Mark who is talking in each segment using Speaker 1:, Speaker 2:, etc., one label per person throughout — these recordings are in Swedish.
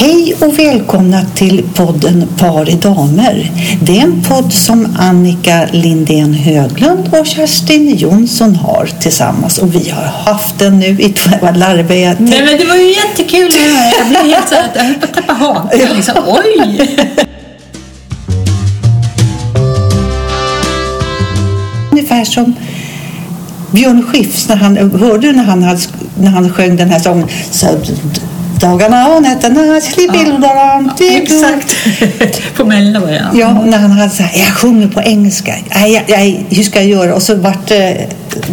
Speaker 1: Hej och välkomna till podden Par i damer. Det är en podd som Annika Lindén Höglund och Kerstin Jonsson har tillsammans och vi har haft den nu i två larviga
Speaker 2: Nej men det var ju jättekul. Jag blev helt så att jag höll på att tappa hakan. Liksom, oj!
Speaker 1: Ungefär som Björn Skifs när han, hörde när han, hade, när han sjöng den här sången så, Dagarna och nätterna slipildaran
Speaker 2: Exakt. På Mello var jag.
Speaker 1: Ja, när han hade så här, jag sjunger på engelska. Nej, nej, hur ska jag göra? Och så vart det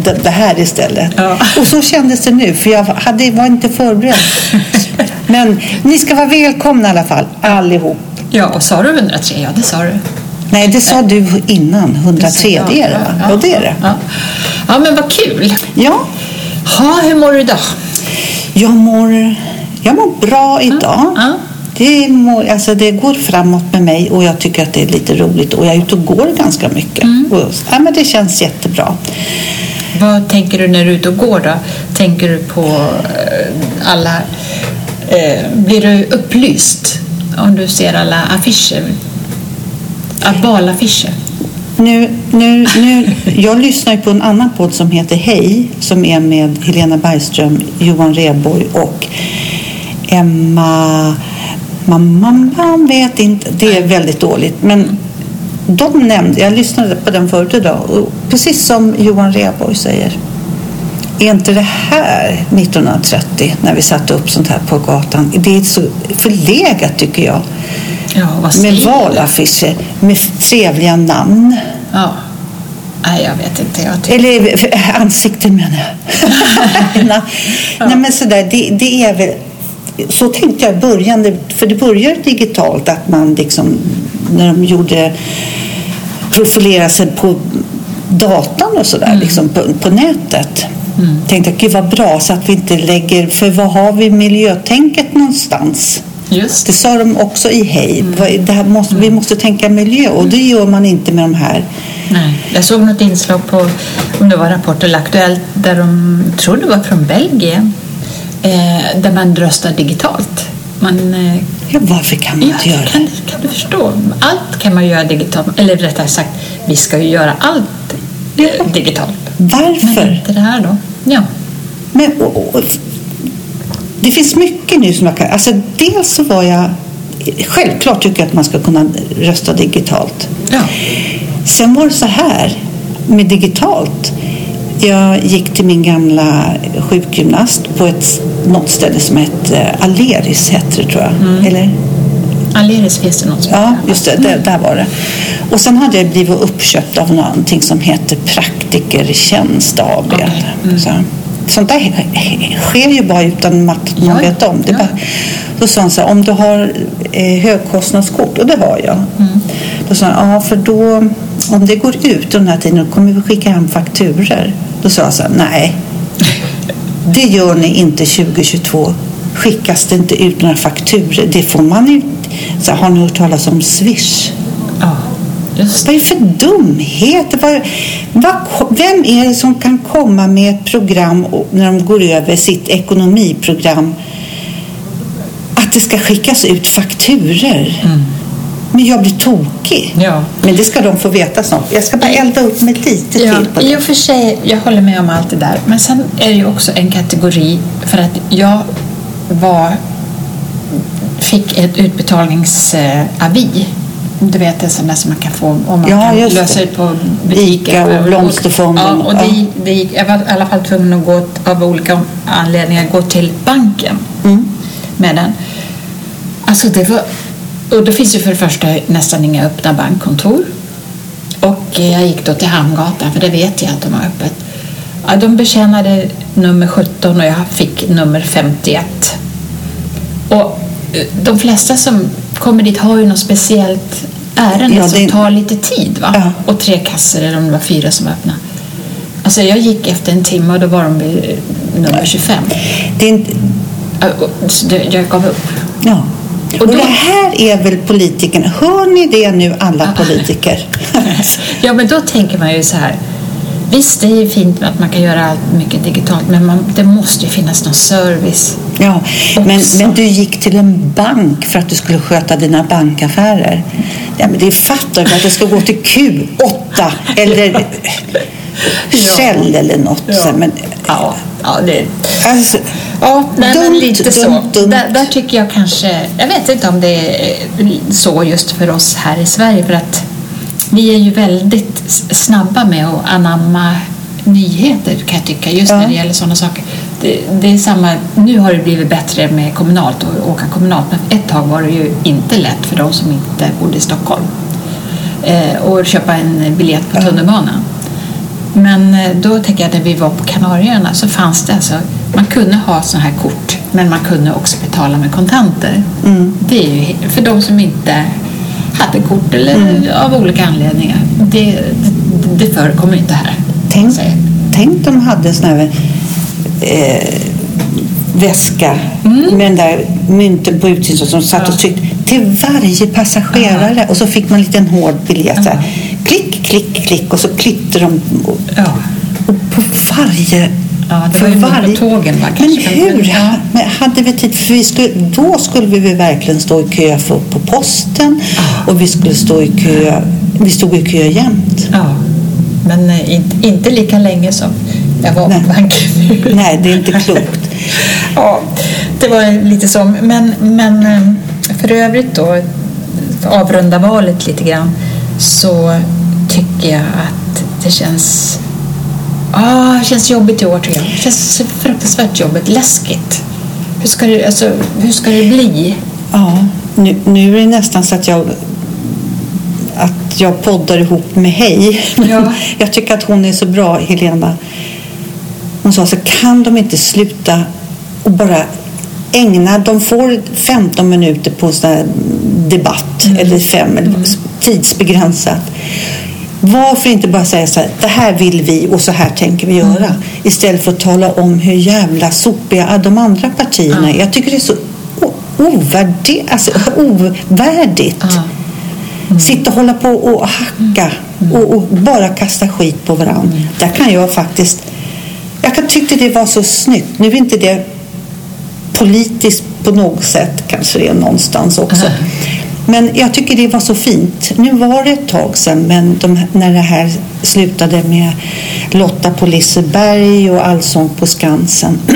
Speaker 1: det, det här istället.
Speaker 2: Ja.
Speaker 1: Och så kändes det nu, för jag hade, var inte förberedd. Men ni ska vara välkomna i alla fall, allihop.
Speaker 2: Ja, och sa du 103? Ja, det sa du.
Speaker 1: Nej, det sa du innan. 103,
Speaker 2: Ja,
Speaker 1: det är det va?
Speaker 2: ja,
Speaker 1: Ja, det är det.
Speaker 2: Ja. ja, men vad kul.
Speaker 1: Ja,
Speaker 2: Ha, hur mår du idag?
Speaker 1: jag mår, jag mår bra idag.
Speaker 2: Ja.
Speaker 1: Det, mår, alltså det går framåt med mig och jag tycker att det är lite roligt och jag är ute och går ganska mycket.
Speaker 2: Mm.
Speaker 1: Och, ja, men det känns jättebra.
Speaker 2: Vad tänker du när du är ute och går då? Tänker du på eh, alla... Eh, blir du upplyst om du ser alla affischer? Balaffischer?
Speaker 1: Nu, nu, nu, jag lyssnar ju på en annan podd som heter Hej som är med Helena Bergström, Johan Rheborg och Emma... Mamma vet inte. Det är väldigt dåligt. Men de nämnde, jag lyssnade på den förut idag och precis som Johan Rheborg säger är inte det här 1930 när vi satte upp sånt här på gatan? Det är så förlegat tycker jag.
Speaker 2: Ja, vad
Speaker 1: Med
Speaker 2: säger du?
Speaker 1: valaffischer med trevliga namn.
Speaker 2: Ja. Nej, jag vet inte. Jag.
Speaker 1: Eller ansikten menar jag. Nej men sådär, det, det är väl... Så tänkte jag i början, för det började digitalt att man liksom när de gjorde profilera sig på datan och sådär, liksom på, på nätet. Tänkte jag, gud vad bra så att vi inte lägger, för vad har vi miljötänket någonstans?
Speaker 2: Just
Speaker 1: Det sa de också i Hej. Här måste, Vi måste tänka miljö och det gör man inte med de här.
Speaker 2: Nej. Jag såg något inslag på, om det var Rapport eller Aktuellt, där de, tror det var från Belgien, eh, där man röstar digitalt. Man, eh,
Speaker 1: Ja, varför kan man
Speaker 2: ja,
Speaker 1: inte göra
Speaker 2: kan,
Speaker 1: det?
Speaker 2: kan du förstå? Allt kan man göra digitalt, eller rättare sagt, vi ska ju göra allt eh, digitalt. Men
Speaker 1: Varför?
Speaker 2: inte det här då? Ja.
Speaker 1: Men, och, och, det finns mycket nu som jag kan... Alltså, dels så var jag... Självklart tycker jag att man ska kunna rösta digitalt.
Speaker 2: ja.
Speaker 1: Sen var det så här med digitalt. Jag gick till min gamla sjukgymnast på ett, något ställe som hette Aleris, hette det tror jag. Eller?
Speaker 2: Aleris finns det något som
Speaker 1: Ja, just det. Där, där var det. Och sen hade jag blivit uppköpt av någonting som heter Praktikertjänst AB.
Speaker 2: Okej, mm.
Speaker 1: Så, sånt där sker ju bara utan att man
Speaker 2: Ja,
Speaker 1: vet om det.
Speaker 2: ja.
Speaker 1: Bara, då sa han så här, om du har eh, högkostnadskort, och det har jag.
Speaker 2: Mm.
Speaker 1: Då sa han, ja för då, om det går ut den här tiden, då kommer vi skicka hem fakturer. Då sa jag så här, nej. Det gör ni inte 2022. Skickas det inte ut några fakturer, det får man ju... Så har ni hört talas om Swish?
Speaker 2: Ja, just
Speaker 1: Vad är det för dumheter? Vad, vad, vem är det som kan komma med ett program när de går över sitt ekonomiprogram att det ska skickas ut fakturer? Men jag blir tokig.
Speaker 2: Ja.
Speaker 1: Men det ska de få veta snart. Jag ska bara elda upp mig lite
Speaker 2: Ja,
Speaker 1: till på
Speaker 2: I
Speaker 1: det.
Speaker 2: och för sig, jag håller med om allt det där. Men sen är det ju också en kategori för att jag var, fick ett utbetalningsavi. Du vet sån där som man kan få om man
Speaker 1: Ja,
Speaker 2: kan lösa
Speaker 1: det.
Speaker 2: ut på butiker.
Speaker 1: Ica och Blomsterfonden.
Speaker 2: Ja, och det, det gick, jag var i alla fall tvungen att gå, av olika anledningar gå till banken
Speaker 1: Mm.
Speaker 2: med den. Alltså det var, och det finns ju för det första nästan inga öppna bankkontor. Och jag gick då till Hamngatan, för det vet jag att de har öppet. Ja, de betjänade nummer 17 och jag fick nummer 51. Och eh, de flesta som kommer dit har ju något speciellt ärende
Speaker 1: Ja,
Speaker 2: som
Speaker 1: det-
Speaker 2: tar lite tid. Va?
Speaker 1: Ja.
Speaker 2: Och tre kassor, eller om det var fyra som var öppna. Alltså jag gick efter en timme och då var de vid eh, nummer 25.
Speaker 1: det är inte,
Speaker 2: det- Jag gav upp.
Speaker 1: ja.
Speaker 2: Och
Speaker 1: Och
Speaker 2: då-
Speaker 1: det här är väl politikerna. Hör ni det nu alla politiker?
Speaker 2: Ja, men då tänker man ju så här. Visst, det är ju fint att man kan göra allt mycket digitalt, men man, det måste ju finnas någon service.
Speaker 1: Ja, men, men du gick till en bank för att du skulle sköta dina bankaffärer. Ja, men det fattar du att det ska gå till Q8 eller Shell eller något.
Speaker 2: Ja.
Speaker 1: Men,
Speaker 2: Ja, ja det,
Speaker 1: alltså,
Speaker 2: ja nej, men
Speaker 1: Dumt,
Speaker 2: lite så.
Speaker 1: dumt, dumt.
Speaker 2: Där, där tycker jag kanske, jag vet inte om det är så just för oss här i Sverige, för att vi är ju väldigt snabba med att anamma nyheter kan jag tycka, just
Speaker 1: Ja.
Speaker 2: när det gäller sådana saker. Det, det är samma, nu har det blivit bättre med kommunalt och åka kommunalt, men ett tag var det ju inte lätt för de som inte bodde i Stockholm eh, och köpa en biljett på tunnelbanan. Men eh, då tänker jag när vi var på Kanarieöarna så fanns det alltså, man kunde ha sådana här kort men man kunde också betala med kontanter. Det är ju för de som inte hade kort eller av olika anledningar. Det, det, det förekommer inte här.
Speaker 1: tänk, tänk de hade sån här eh, väska med den där mynten på utsidan som satt och tryckte till varje passagerare och så fick man en liten hård biljett. Här. Klick, klick, klick och så klippte de och,
Speaker 2: Ja.
Speaker 1: och på varje...
Speaker 2: Ja, det
Speaker 1: för
Speaker 2: var ju
Speaker 1: varje-
Speaker 2: tågen, va,
Speaker 1: Men hur?
Speaker 2: ja.
Speaker 1: Men hade vi tid? För vi skulle, då skulle vi verkligen stå i kö för, på posten och vi skulle stå i kö. Vi stod i kö jämt.
Speaker 2: ja. Men eh, inte, inte lika länge som jag var
Speaker 1: Nej.
Speaker 2: på banken.
Speaker 1: Nej, det är inte klokt.
Speaker 2: Ja, det var lite så. Men, men eh, för övrigt då, för avrunda valet lite grann, så tycker jag att det känns, ah, det känns jobbigt i år tycker jag. Det känns fruktansvärt jobbigt, läskigt. Hur ska det, alltså, hur ska det bli?
Speaker 1: Ja, nu, nu är det nästan så att jag att jag poddar ihop med Hej.
Speaker 2: Ja.
Speaker 1: Jag tycker att hon är så bra, Helena. Hon sa så kan de inte sluta och bara ägna, de får 15 minuter på här debatt eller fem, eller tidsbegränsat. Varför inte bara säga så här, det här vill vi och så här tänker vi göra. Istället för att tala om hur jävla sopiga de andra partierna är. Jag tycker det är så o- ovärde, alltså, ovärdigt.
Speaker 2: Ja.
Speaker 1: Sitta och hålla på och hacka och, och bara kasta skit på varandra. Där kan jag faktiskt... Jag kan tyckte det var så snyggt. Nu är inte det politiskt på något sätt kanske det är någonstans också. Men jag tycker det var så fint. Nu var det ett tag sedan men de, när det här slutade med Lotta på Liseberg och Allsång på Skansen.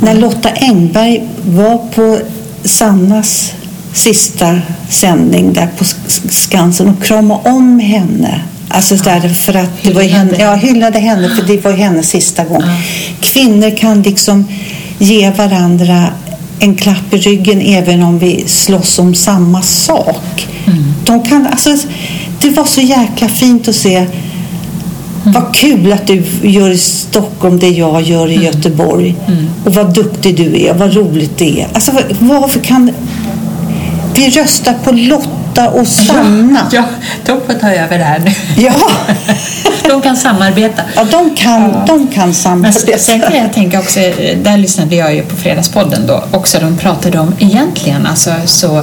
Speaker 1: när Lotta Engberg var på Sannas sista sändning där på Sk- Skansen och kramade om henne. Alltså där för att det var henne,
Speaker 2: Hyllade.
Speaker 1: ja, hyllade henne för det var hennes sista gång. Kvinnor kan liksom ge varandra en klapp i ryggen även om vi slåss om samma sak. De kan, alltså, det var så jäkla fint att se vad kul att du gör i Stockholm det jag gör i Göteborg. Och vad duktig du är, vad roligt det är. Alltså, var- varför kan... Vi röstar på Lotta och Sanna.
Speaker 2: Ja, de får ta över det här nu.
Speaker 1: Ja,
Speaker 2: De kan samarbeta.
Speaker 1: ja de kan, de kan
Speaker 2: Men
Speaker 1: samarbeta.
Speaker 2: sen kan jag tänka också, eh, där lyssnade jag ju på Fredagspodden då också, de pratade om egentligen alltså så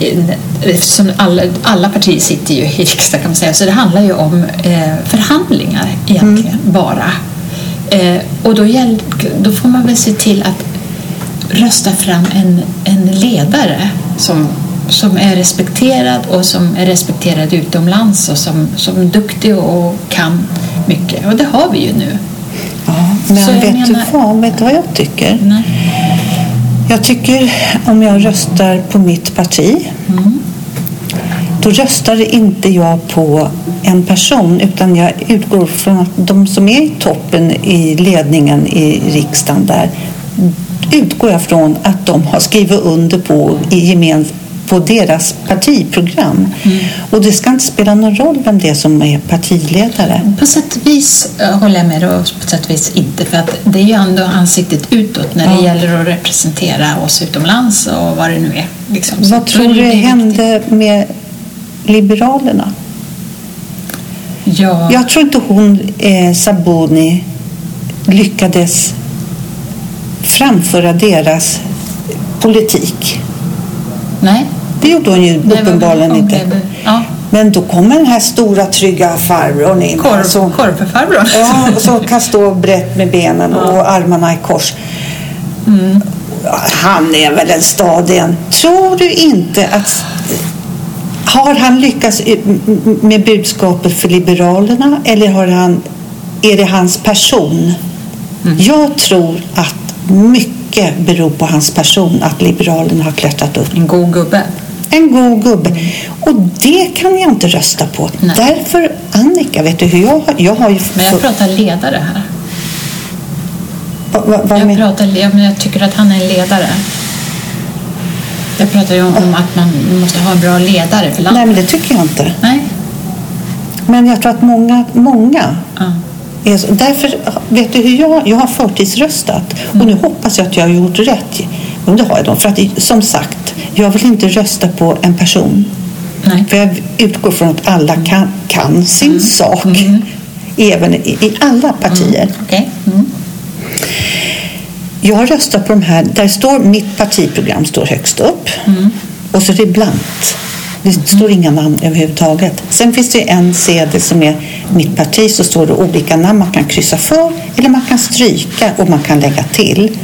Speaker 2: eh, Eftersom alla, alla partier sitter ju i riksdagen kan man säga, så det handlar ju om eh, förhandlingar egentligen bara. Eh, och då, gäll, då får man väl se till att rösta fram en, en ledare som, som är respekterad och som är respekterad utomlands och som, som är duktig och kan mycket. Och det har vi ju nu.
Speaker 1: Ja,
Speaker 2: Så
Speaker 1: men
Speaker 2: jag
Speaker 1: vet du
Speaker 2: menar-
Speaker 1: vad? Vet du vad jag tycker?
Speaker 2: Nej.
Speaker 1: Jag tycker om jag röstar på mitt parti då röstar inte jag på en person utan jag utgår från att de som är i toppen i ledningen i riksdagen där utgår jag från att de har skrivit under på, i gemen, på deras partiprogram. Och det ska inte spela någon roll vem det är som är partiledare.
Speaker 2: På sätt och vis eh, håller jag med dig och på sätt och vis inte. För att det är ju ändå ansiktet utåt när det
Speaker 1: Ja.
Speaker 2: gäller att representera oss utomlands och vad det nu är. Liksom.
Speaker 1: Vad tror du
Speaker 2: viktigt.
Speaker 1: hände med Liberalerna?
Speaker 2: Ja,
Speaker 1: Jag tror inte hon, eh, Sabuni, lyckades framföra deras politik.
Speaker 2: nej.
Speaker 1: Det gjorde hon ju
Speaker 2: Nej,
Speaker 1: uppenbarligen
Speaker 2: hon
Speaker 1: inte.
Speaker 2: Ja.
Speaker 1: Men då kommer den här stora trygga farbrorn in.
Speaker 2: Korv,
Speaker 1: Alltså,
Speaker 2: korvfarbrorn.
Speaker 1: Ja, och som kan stå brett med benen och armarna i kors. Han är väl en stadig en. Tror du inte att... Har han lyckats med budskapet för Liberalerna eller har han, är det hans person? Jag tror att mycket beror på hans person att Liberalerna har klättrat upp.
Speaker 2: En god gubbe.
Speaker 1: En god gubbe. Och det kan jag inte rösta på.
Speaker 2: Nej.
Speaker 1: Därför, Annika, vet du hur jag har... Jag har ju...
Speaker 2: Men jag pratar ledare här.
Speaker 1: Va- va-
Speaker 2: Jag,
Speaker 1: men-
Speaker 2: pratar, ja, men jag tycker att han är en ledare. Jag pratar ju om, om att man måste ha en bra ledare för landet.
Speaker 1: Nej, men det tycker jag inte.
Speaker 2: Nej.
Speaker 1: Men jag tror att många, många
Speaker 2: Ja.
Speaker 1: Är så. Därför, vet du hur jag... Jag har förtidsröstat. Och nu hoppas jag att jag har gjort rätt. Och det har jag då. För att, som sagt, jag vill inte rösta på en person.
Speaker 2: Nej.
Speaker 1: För jag utgår från att alla kan, kan sin sak. Även i, i alla partier.
Speaker 2: Okej. Mm.
Speaker 1: Jag röstar på de här, där står mitt partiprogram står högst upp. Och så är det blankt. Det står inga namn överhuvudtaget. Sen finns det en sedel som är mitt parti, så står det olika namn man kan kryssa för eller man kan stryka och man kan lägga till.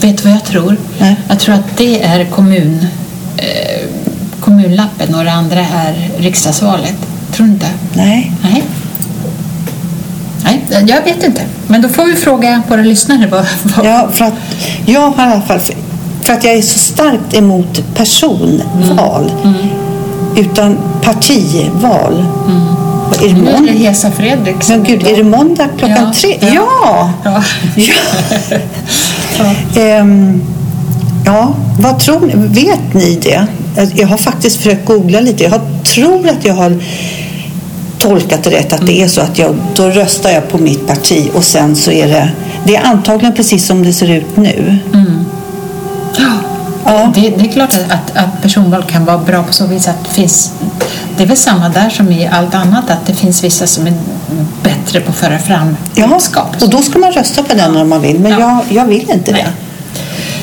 Speaker 2: Vet du vad jag tror?
Speaker 1: Nej.
Speaker 2: Jag tror att det är kommun, eh, kommunlappen och det andra är riksdagsvalet. Tror du inte?
Speaker 1: Nej,
Speaker 2: Nej. Nej, jag vet inte. Men då får vi fråga våra lyssnare. Vad, vad...
Speaker 1: ja, för att jag har i alla fall, för att jag är så starkt emot personval utan partival. Vad Är det måndag?
Speaker 2: Hesa Fredrik.
Speaker 1: Men gud, är det måndag klockan
Speaker 2: Ja,
Speaker 1: tre?
Speaker 2: ja.
Speaker 1: Ja!
Speaker 2: Ja.
Speaker 1: Ja. Ehm, ja, vad tror ni? Vet ni det? Jag har faktiskt försökt googla lite. Jag tror att jag har tolkat det rätt att det är så att jag, då röstar jag på mitt parti och sen så är det, det är antagligen precis som det ser ut nu. Ja.
Speaker 2: Det, det är klart att, att, personval kan vara bra på så vis att det finns det är väl samma där som i allt annat att det finns vissa som är bättre på att föra fram
Speaker 1: Ja,
Speaker 2: budskap.
Speaker 1: och då ska man rösta på den om man vill, men
Speaker 2: Ja.
Speaker 1: jag, jag vill inte
Speaker 2: Nej.
Speaker 1: det.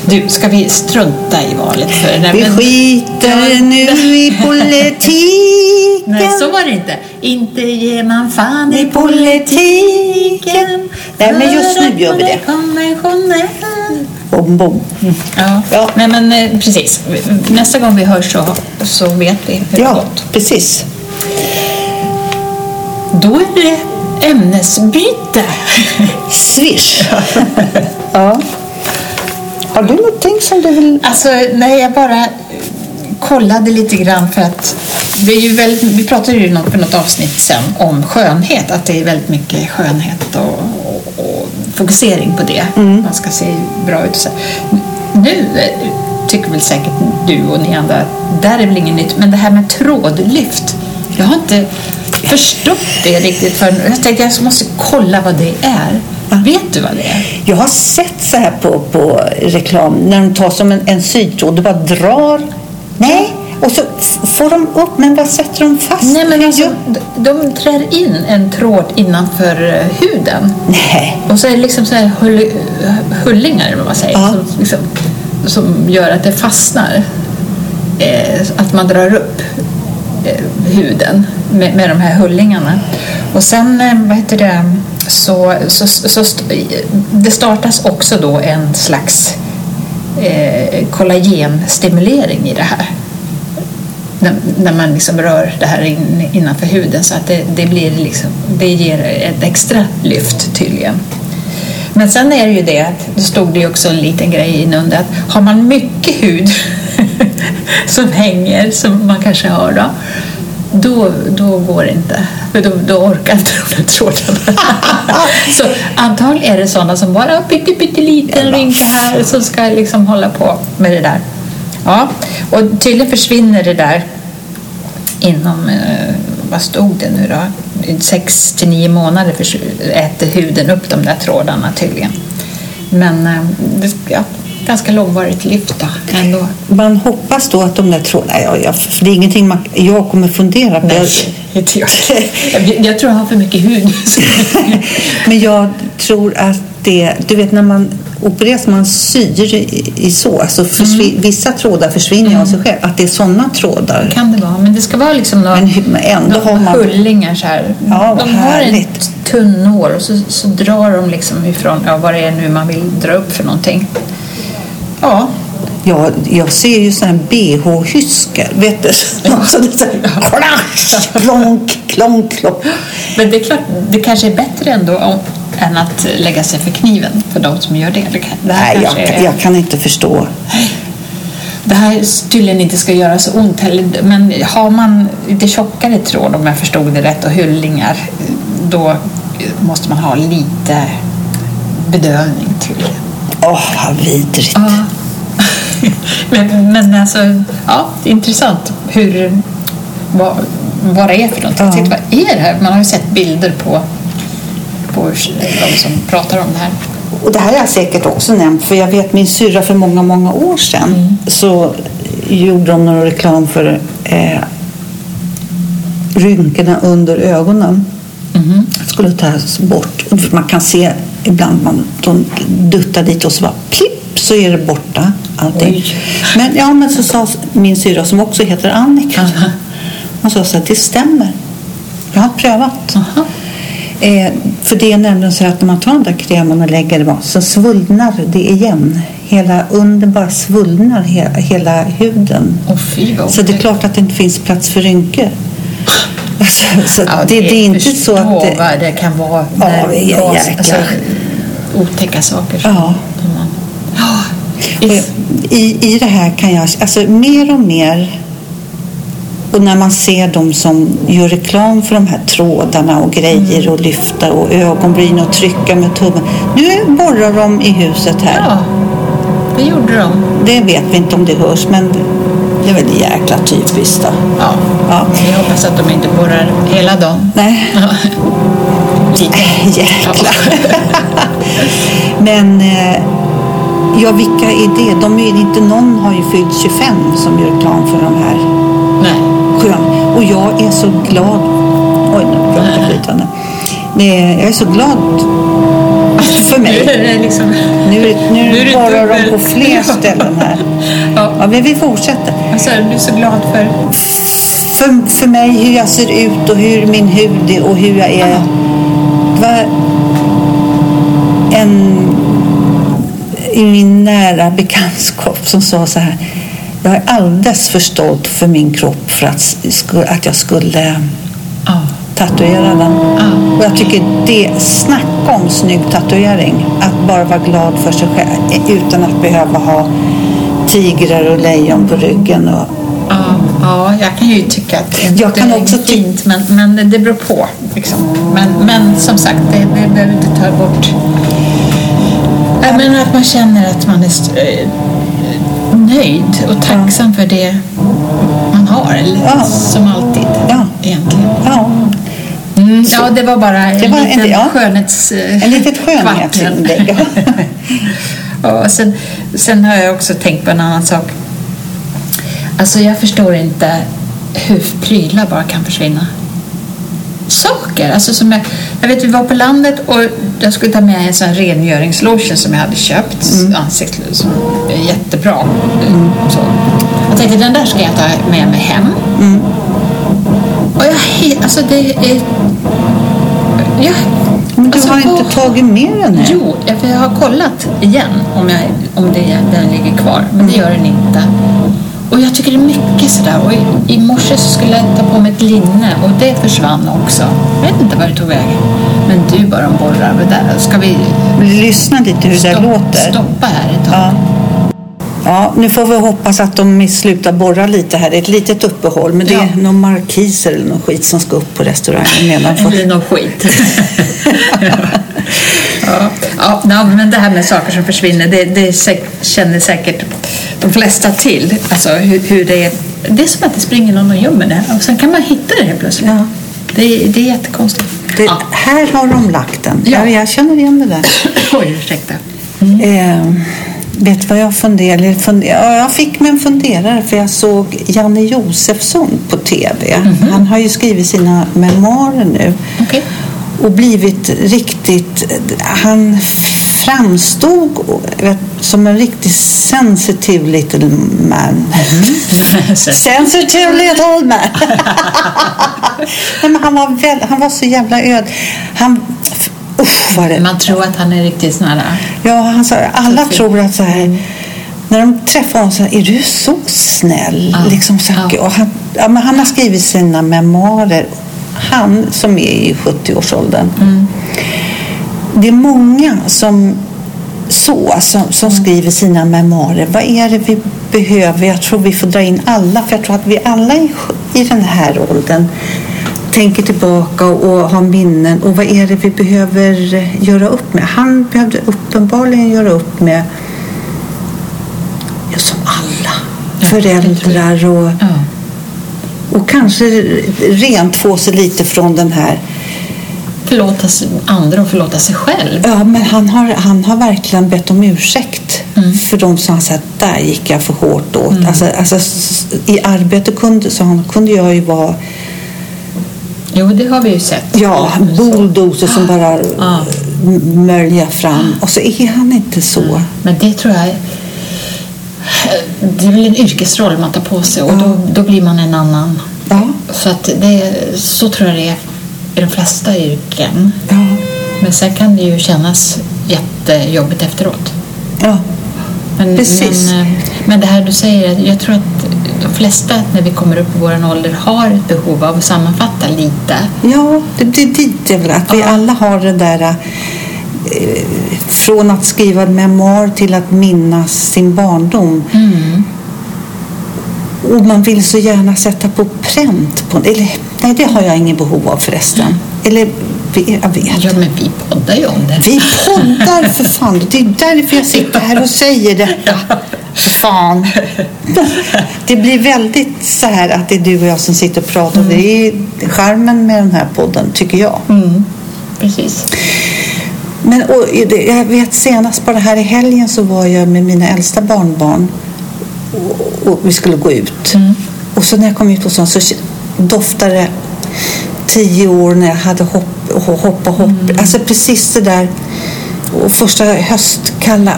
Speaker 2: Du, ska vi strunta i valet? För, nej,
Speaker 1: Vi
Speaker 2: men-
Speaker 1: skiter nu i politiken.
Speaker 2: Nej, så var det inte. Inte ger man fan
Speaker 1: I
Speaker 2: politiken.
Speaker 1: Nej, men just nu gör vi det. Bom, bom.
Speaker 2: Ja.
Speaker 1: Ja.
Speaker 2: Nej, men eh, precis. Nästa gång vi hörs så, så vet vi hur det
Speaker 1: Ja,
Speaker 2: gått.
Speaker 1: precis.
Speaker 2: Då är det ämnesbyte.
Speaker 1: Swish. ja. Har du någonting som du vill...
Speaker 2: Alltså, nej, jag bara kollade lite grann för att det är ju väldigt, vi pratade ju något, för något avsnitt sen om skönhet, att det är väldigt mycket skönhet och fokusering på det. Man ska se bra ut. Så. Nu eh, tycker väl säkert du och ni andra att där är väl inget nytt, men det här med trådlyft, jag har inte förstått det riktigt förrän jag tänkte jag måste kolla vad det är. Vet du vad det är?
Speaker 1: Jag har sett så här på, på reklam när de tar som en, en sytråd och bara drar. Nej, och så får de upp, men vad sätter de fast?
Speaker 2: Nej, men alltså, de, trär in en tråd innanför eh, huden.
Speaker 1: Nej.
Speaker 2: Och så är det liksom så här hull, hullingar, eller vad man säger,
Speaker 1: Ja.
Speaker 2: som, liksom, som gör att det fastnar. Eh, att man drar upp eh, huden med, med de här hullingarna. Och sen, eh, vad heter det, så, så, så st- det startas också då en slags eh, kollagenstimulering i det här. När, när man liksom rör det här in, innanför huden så att det, det, blir liksom, det ger ett extra lyft tydligen. Men sen är det ju det att det stod det ju också en liten grej inunder att har man mycket hud som hänger, som man kanske har då, då, då går det inte. För då, då orkar inte de där trådarna. Så antagligen är det sådana som bara har pytte, pytteliten rynka här som ska liksom hålla på med det där. Ja, och tydligen försvinner det där inom, eh, vad stod det nu då? Sex till nio månader förs- äter huden upp de där trådarna tydligen. Men eh, ja, ganska långvarigt lyft då ändå.
Speaker 1: Man hoppas då att de där trådarna... För det är ingenting man, jag kommer fundera på.
Speaker 2: Nej, inte jag. jag. Jag tror jag har för mycket hud.
Speaker 1: Men jag tror att det... Du vet när man opereras man syr i, i så. Alltså försvin, Vissa trådar försvinner av sig själv. Att det är sådana trådar.
Speaker 2: Kan det vara. Men det ska vara liksom några,
Speaker 1: Men ändå har man-
Speaker 2: hullingar så här.
Speaker 1: Ja,
Speaker 2: de har en
Speaker 1: härligt.
Speaker 2: tunn nål och så, så drar de liksom ifrån ja, vad det är nu man vill dra upp för någonting. Ja,
Speaker 1: Ja, jag ser ju sådana här bh-hyskor. Vet du? Klonk, klonk, klonk.
Speaker 2: men det är klart, det kanske är bättre ändå om, än att lägga sig för kniven för de som gör det. Det, kan, det här
Speaker 1: Nej, jag,
Speaker 2: är-
Speaker 1: jag kan inte förstå.
Speaker 2: Det här tydligen inte ska göra så ont heller, men har man lite tjockare tråd om jag förstod det rätt och hullingar då måste man ha lite bedövning till.
Speaker 1: Åh, vad vidrigt.
Speaker 2: Ja. men, men alltså, ja, intressant hur, vad, vad det är för någonting.
Speaker 1: Ja.
Speaker 2: tänkte, vad är det här? Man har ju sett bilder på, på de som pratar om det här.
Speaker 1: Och det här har jag säkert också nämnt, för jag vet min syrra för många, många år sedan så gjorde de någon reklam för eh, rynkorna under ögonen.
Speaker 2: Mhm.
Speaker 1: skulle tas bort. Man kan se ibland man de duttar dit och så bara klipp så är det borta allting.
Speaker 2: Oj.
Speaker 1: Men, ja, men så sa min syra som också heter Annika. Hon sa så här, det stämmer. Jag har prövat.
Speaker 2: Aha.
Speaker 1: Eh, för det är nämligen så att när man tar den där kremen och lägger det så svullnar det igen. Hela under bara svullnar he, hela huden.
Speaker 2: Åh fy vad
Speaker 1: Så det är klart att det inte finns plats för rynkor. Alltså, så
Speaker 2: Ja,
Speaker 1: det, det är inte så att... Det,
Speaker 2: vad det kan vara.
Speaker 1: Ja,
Speaker 2: när
Speaker 1: är
Speaker 2: gas-
Speaker 1: jäklar.
Speaker 2: otäcka saker.
Speaker 1: Ja.
Speaker 2: man, ja, is-
Speaker 1: I, I det här kan jag, alltså mer och mer och när man ser de som gör reklam för de här trådarna och grejer och lyfta och ögonbryn och trycka med tummen. Nu borrar de i huset här.
Speaker 2: ja, det gjorde de.
Speaker 1: Det vet vi inte om det hörs men det är väl jäkla typiskt då.
Speaker 2: Ja.
Speaker 1: Ja.
Speaker 2: Vi hoppas att de inte borrar hela dagen.
Speaker 1: Nej, jäklar. men eh, ja, vilka är det? De är, inte någon har ju fyllt 25 som gör reklam för de här
Speaker 2: Nej.
Speaker 1: Skön. Och jag är så glad. Oj, nu pratar flytande. Nej, Jag är så glad för
Speaker 2: Nu
Speaker 1: mig.
Speaker 2: är det liksom...
Speaker 1: Nu, är nu
Speaker 2: Nu är det
Speaker 1: borrar de på fler ställen här.
Speaker 2: Ja.
Speaker 1: Ja, men vi fortsätter.
Speaker 2: Alltså, du är så glad för...
Speaker 1: För, för mig, hur jag ser ut och hur min hud är och hur jag är. Det var en i min nära bekantskap som sa så här. Jag är alldeles för stolt för min kropp för att, att jag skulle tatuera den. Och jag tycker det, snacka om snygg tatuering. Att bara vara glad för sig själv utan att behöva ha tigrar och lejon på ryggen. Och,
Speaker 2: Ja, ja, jag kan ju tycka att det
Speaker 1: Jag kan
Speaker 2: är
Speaker 1: också
Speaker 2: fint, men, men det beror på. Liksom. Men, men som sagt, det, det behöver inte ta bort... Jag menar att man känner att man är eh, nöjd och tacksam för det man har, eller
Speaker 1: Ja.
Speaker 2: som alltid
Speaker 1: Ja.
Speaker 2: egentligen.
Speaker 1: ja,
Speaker 2: Mm, ja, det var bara en
Speaker 1: Det var en-
Speaker 2: liten
Speaker 1: ja.
Speaker 2: skönhets...
Speaker 1: en litet skönhetsinlägg. Ja.
Speaker 2: Sen, sen har jag också tänkt på en annan sak. Alltså jag förstår inte hur prylar bara kan försvinna. Saker, alltså som jag, jag vet vi var på landet och jag skulle ta med en sån rengöringslotion som jag hade köpt, mm. ansiktslotion, jättebra. Så. Jag tänkte den där ska jag ta med mig hem. Och jag, alltså det är... Jag,
Speaker 1: Men du
Speaker 2: alltså,
Speaker 1: har inte tagit med den här?
Speaker 2: Jo, jag- har kollat igen om, jag, om det, den ligger kvar, men det gör den inte. Och jag tycker det är mycket sådär. Och i, i morse så skulle jag ta på mig ett linne och det försvann också. Jag vet inte var det tog vägen. Men du bara borrar med där. Ska vi
Speaker 1: Lyssna lite hur det låter.
Speaker 2: stoppa här ett tag?
Speaker 1: Ja. ja, nu får vi hoppas att de slutar borra lite här. Det är ett litet uppehåll, men det är någon markiser eller någon skit som ska upp på restaurangen nedanför.
Speaker 2: Eller någon skit. ja, ja, men det här med saker som försvinner, det, det känner säkert de flesta till. Alltså hur, hur det är. Det är som att det springer någon och gömmer det och sen kan man hitta det helt plötsligt.
Speaker 1: Ja.
Speaker 2: Det, det är jättekonstigt.
Speaker 1: Det,
Speaker 2: Ja.
Speaker 1: Här har de lagt den.
Speaker 2: Ja.
Speaker 1: Ja. Jag känner igen det där.
Speaker 2: Oj, ursäkta.
Speaker 1: Eh, vet vad jag funderade funder, ja, Jag fick mig en funderare för jag såg Janne Josefsson på tv. Han har ju skrivit sina memoarer nu.
Speaker 2: Okej.
Speaker 1: Och blivit riktigt... Han framstod som en riktigt sensitive little man. sensitive little man. Nej, men han, var väl, han var så jävla öd. Han, usch, vad det,
Speaker 2: Man tror att han är riktigt sån här...
Speaker 1: ja, han sa, alla tror att så här, när de träffar honom så här, är du så snäll?
Speaker 2: Ja.
Speaker 1: Liksom, så
Speaker 2: Ja.
Speaker 1: och han, ja, men han har skrivit sina memoarer. Han som är i 70-årsåldern.
Speaker 2: Mm.
Speaker 1: Det är många som så, som, som skriver sina memoarer. Vad är det vi behöver? Jag tror vi får dra in alla, för jag tror att vi alla i, i den här åldern tänker tillbaka och har minnen. Och vad är det vi behöver eh, göra upp med? Han behövde uppenbarligen göra upp med, ja, som alla, föräldrar och,
Speaker 2: Ja.
Speaker 1: Och kanske rent få sig lite från den här
Speaker 2: Förlåta andra och förlåta sig själv.
Speaker 1: Ja, men han har, han har verkligen bett om ursäkt
Speaker 2: Mm.
Speaker 1: för de som han sagt där gick jag för hårt åt. Alltså, alltså, s- I arbete kunde, så han, kunde jag ju vara
Speaker 2: Jo, det har vi ju sett.
Speaker 1: ja, bulldozer som bara
Speaker 2: Ja.
Speaker 1: m- möljar fram. Och så är han inte så.
Speaker 2: Men det tror jag... Det är väl en yrkesroll man tar på sig och då, då blir man en annan.
Speaker 1: Ja,
Speaker 2: Så, att det, så tror jag det är i de flesta yrken.
Speaker 1: ja,
Speaker 2: Men sen kan det ju kännas jättejobbigt efteråt.
Speaker 1: ja.
Speaker 2: Men,
Speaker 1: Precis.
Speaker 2: Men, eh, men det här du säger, jag tror att de flesta när vi kommer upp i vår ålder har ett behov av att sammanfatta lite.
Speaker 1: Ja, det blir dit är väl. Att vi alla har det där eh, från att skriva memoar till att minnas sin barndom.
Speaker 2: Mm.
Speaker 1: Och man vill så gärna sätta på pränt på Eller nej, det har jag ingen behov av förresten. Eller jag vet.
Speaker 2: Ja, men vi poddar ju om det.
Speaker 1: Vi poddar för fan. Det är därför jag sitter här och säger detta. För fan. Det blir väldigt så här att det är du och jag som sitter och pratar. Det är charmen med den här podden, tycker jag.
Speaker 2: Mm. Precis.
Speaker 1: Men och, jag vet senast bara här i helgen så var jag med mina äldsta barnbarn och, och vi skulle gå ut.
Speaker 2: Mm.
Speaker 1: Och så när jag kom ut på sånt så doftade det tio år när jag hade hopp hopp och hopp.
Speaker 2: Mm.
Speaker 1: Alltså precis det där och första höstkalla.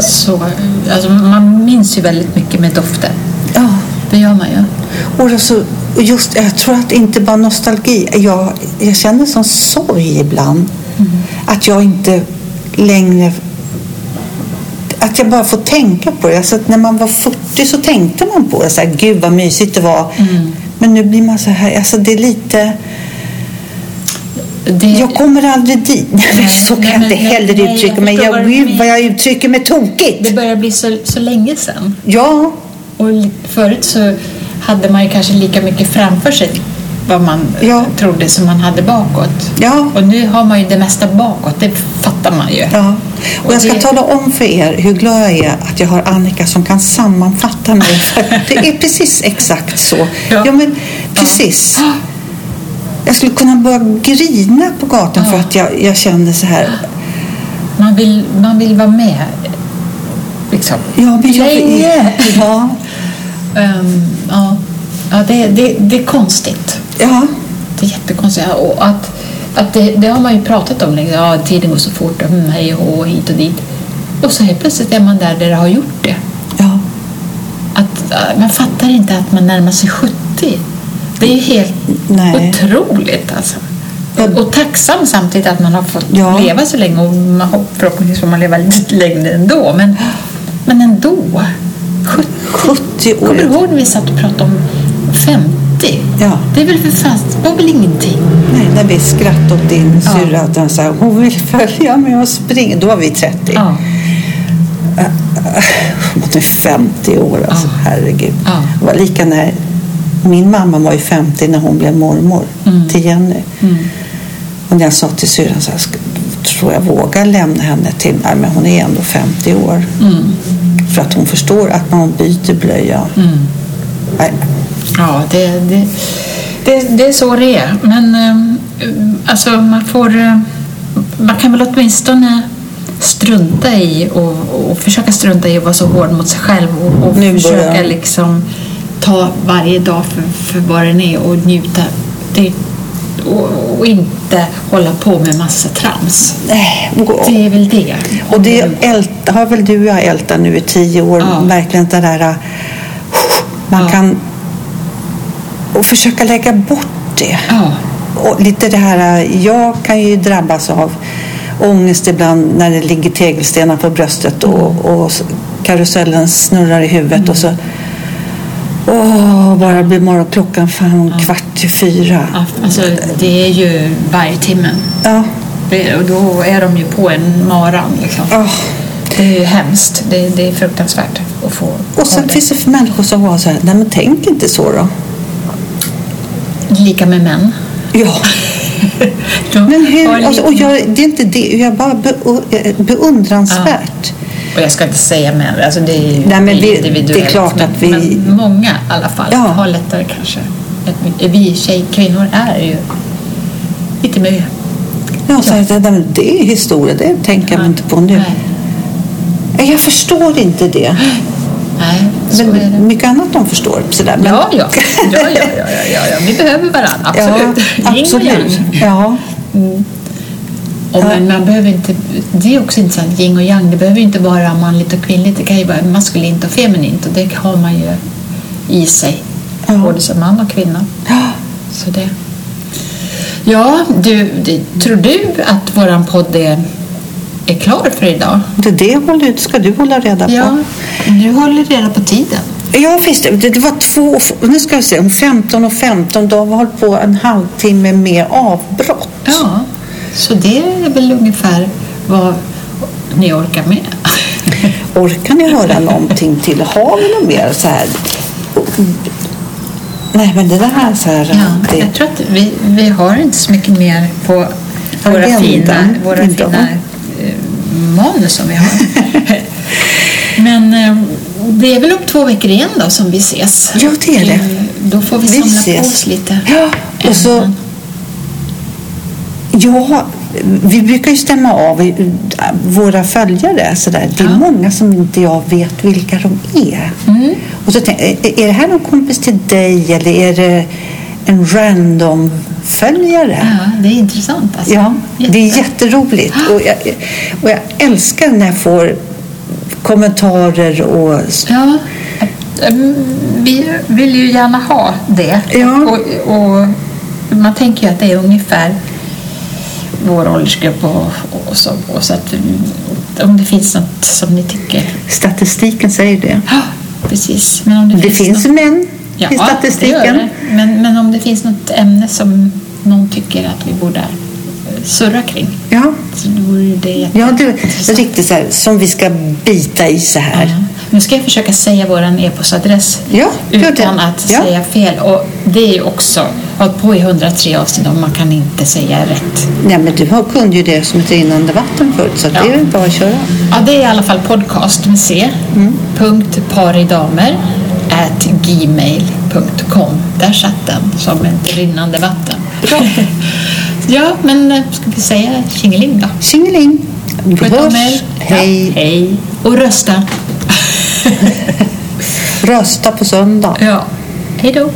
Speaker 2: Så, alltså, man minns ju väldigt mycket med dofter.
Speaker 1: Ja.
Speaker 2: Det gör man ju.
Speaker 1: Och, så, och just, jag tror att det inte bara nostalgi. Jag, jag känner sån sorg ibland. Att jag inte längre... Att jag bara får tänka på det. Alltså när man var 40 så tänkte man på det. Så här, Gud vad mysigt det var. Men nu blir man så här... Alltså det är lite...
Speaker 2: Det,
Speaker 1: Jag kommer aldrig dit. Nej, så kan
Speaker 2: nej,
Speaker 1: jag inte heller
Speaker 2: nej, jag
Speaker 1: uttrycka mig. Jag,
Speaker 2: du
Speaker 1: gud vad jag uttrycker mig tokigt.
Speaker 2: det börjar bli så, så länge sedan.
Speaker 1: Ja,
Speaker 2: Och förut så hade man ju kanske lika mycket framför sig vad man
Speaker 1: Ja.
Speaker 2: trodde som man hade bakåt.
Speaker 1: ja.
Speaker 2: Och nu har man ju det mesta bakåt, det fattar man ju.
Speaker 1: Ja, och jag ska
Speaker 2: det-
Speaker 1: tala om för er hur glad jag är att jag har Annika som kan sammanfatta mig. Det är precis exakt så.
Speaker 2: Ja.
Speaker 1: Ja, men precis. Jag skulle kunna börja grina på gatan för
Speaker 2: Ja.
Speaker 1: att jag, jag kände så här.
Speaker 2: Man, vill, man vill vara med. Liksom.
Speaker 1: Ja, men jag,
Speaker 2: Länge!
Speaker 1: ja,
Speaker 2: Ehm, ja, ja det, det, det är konstigt.
Speaker 1: ja,
Speaker 2: Det är jättekonstigt. Och att, att det, det har man ju pratat om länge. Ja, tiden går så fort. Mm, hej och hit och dit. Och så helt plötsligt är man där där det har gjort det.
Speaker 1: ja.
Speaker 2: Att, man fattar inte att man närmar sig 70. Det är ju helt
Speaker 1: Nej.
Speaker 2: otroligt alltså. Och, och tacksam samtidigt att man har fått
Speaker 1: Ja.
Speaker 2: leva så länge och man, förhoppningsvis får man leva lite längre ändå. Men, men ändå. 70.
Speaker 1: 70 år.
Speaker 2: Kommer du ihåg när vi satt och pratade om 50?
Speaker 1: Ja.
Speaker 2: Det är väl för fast, var väl ingenting?
Speaker 1: Nej, när vi skrattade åt din
Speaker 2: Ja.
Speaker 1: syrra att hon sa hon vill följa med och springa. Då var vi 30.
Speaker 2: Ja.
Speaker 1: Hon är 50 år alltså,
Speaker 2: Ja.
Speaker 1: herregud.
Speaker 2: Ja.
Speaker 1: Det var lika när min mamma var ju 50 när hon blev mormor
Speaker 2: Mm.
Speaker 1: till Jenny.
Speaker 2: Mm.
Speaker 1: Och när jag sa till syrran så här, "Ska- tror jag vågar lämna henne till Nej, men hon är ändå 50 år.
Speaker 2: Mm.
Speaker 1: För att hon förstår att hon byter blöja.
Speaker 2: Mm. Ja, det, det, det, det är så det är. Men ehm, alltså man får... eh, Man kan väl åtminstone strunta i och, och försöka strunta i att vara så hård mot sig själv och, och
Speaker 1: Nu
Speaker 2: försöka liksom ta varje dag för, för vad den är och njuta. Det, och, och inte hålla på med massa trams.
Speaker 1: Nej, och,
Speaker 2: Det är väl det.
Speaker 1: och det ält, har väl du och jag ältat nu i tio år.
Speaker 2: Ja.
Speaker 1: Verkligen det där... uh, Man
Speaker 2: Ja.
Speaker 1: kan... Och försöka lägga bort det.
Speaker 2: Ja,
Speaker 1: Och lite det här, uh, jag kan ju drabbas av ångest ibland när det ligger tegelstenar på bröstet och, och s- karusellen snurrar i huvudet och så Åh, bara blir morgon klockan fan kvart i fyra.
Speaker 2: ja, alltså det är ju varje timme.
Speaker 1: Ja.
Speaker 2: Det- Och då är de ju på en maran liksom.
Speaker 1: Åh.
Speaker 2: Det är ju hemskt. Det, det är fruktansvärt att få
Speaker 1: Och sen
Speaker 2: det.
Speaker 1: finns det för människor som var så här, nej men tänk inte så då.
Speaker 2: Lika med män.
Speaker 1: Ja, men hur, alltså, och jag, det är inte det, jag bara beu- beundransvärt.
Speaker 2: Och jag ska inte säga män, alltså det är ju
Speaker 1: Nej, men vi-
Speaker 2: individuellt.
Speaker 1: det är klart
Speaker 2: men,
Speaker 1: att vi-
Speaker 2: Men många i alla fall
Speaker 1: Ja.
Speaker 2: har lättare kanske. Vi tjej, kvinnor är ju lite mer...
Speaker 1: Ja, så här, det, men är historia, det tänker jag inte på nu.
Speaker 2: Nej,
Speaker 1: Jag förstår inte det.
Speaker 2: nej så är det.
Speaker 1: Men mycket annat de förstår. Sådär. Men,
Speaker 2: Ja, ja. Ja, ja, ja, ja, ja, ja. Vi behöver varandra, absolut.
Speaker 1: Ja, absolut. Ja.
Speaker 2: Och men man behöver inte, det är också intressant, yin och yang, det behöver inte vara manligt och kvinnligt, det kan ju vara maskulint och feminint och det har man ju i sig,
Speaker 1: Ja.
Speaker 2: både som man och kvinna.
Speaker 1: Ja.
Speaker 2: Så det. Ja, du, det, tror du att våran podd är, är klar för idag?
Speaker 1: Det, det ska du hålla reda på.
Speaker 2: Ja, du håller reda på tiden.
Speaker 1: Ja, visst. Det, var två, nu ska vi se, om 15 och 15, då har vi hållit på en halvtimme med avbrott.
Speaker 2: Ja, så det är väl ungefär vad ni orkar med.
Speaker 1: Orkar ni höra någonting till? Har vi något mer så här? Nej, men det där är så här...
Speaker 2: Ja,
Speaker 1: det,
Speaker 2: jag tror att vi, vi har inte så mycket mer på våra
Speaker 1: Agendan
Speaker 2: fina, våra
Speaker 1: idag.
Speaker 2: fina eh, manus som vi har. Men eh, det är väl om två veckor igen då som vi ses.
Speaker 1: Ja, det är det.
Speaker 2: Då får vi
Speaker 1: Vi
Speaker 2: samla
Speaker 1: ses.
Speaker 2: på oss lite.
Speaker 1: Ja, och så... Ja, vi brukar ju stämma av våra följare. Så där. Det är
Speaker 2: Ja.
Speaker 1: många som inte jag vet vilka de är.
Speaker 2: Mm.
Speaker 1: Och så tänker är- det här någon kompis till dig eller är det en random följare?
Speaker 2: Ja, det är intressant. Alltså.
Speaker 1: Ja, det är
Speaker 2: Jätte.
Speaker 1: jätteroligt. Och jag, och jag älskar när jag får kommentarer och...
Speaker 2: Ja, mm, vi vill ju gärna ha det.
Speaker 1: Ja.
Speaker 2: Och, och man tänker ju att det är ungefär vår åldersgrupp och, och så. Och så att, mm, om det finns något som ni tycker.
Speaker 1: Statistiken säger det.
Speaker 2: Ja, precis. Men om det,
Speaker 1: Det finns
Speaker 2: något,
Speaker 1: män
Speaker 2: ja,
Speaker 1: i
Speaker 2: Det gör
Speaker 1: statistiken.
Speaker 2: det. Men, men om det finns något ämne som någon tycker att vi borde eh, surra kring.
Speaker 1: Ja,
Speaker 2: Så det jätte-
Speaker 1: ja det
Speaker 2: intressant.
Speaker 1: riktigt så här, som vi ska bita i så här.
Speaker 2: Ja. Nu ska jag försöka säga vår e-postadress
Speaker 1: Ja, det.
Speaker 2: utan att
Speaker 1: Ja.
Speaker 2: säga fel. Och det är också, hållit på i 103 avsnitt och man kan inte säga rätt.
Speaker 1: Nej, men du har- kunde ju det som ett rinnande vatten förut så det
Speaker 2: Ja.
Speaker 1: är väl bara att köra.
Speaker 2: Ja, det är i alla fall podcast med C.
Speaker 1: Mm.
Speaker 2: Punkt paridamer at gmail.com. Där satt den som ett rinnande vatten. ja, men eh, ska vi säga tjingeling då?
Speaker 1: Tjingeling! Vi hörs. Hej!
Speaker 2: Ja, hej. Och rösta.
Speaker 1: Rösta på söndag.
Speaker 2: ja. Hej då.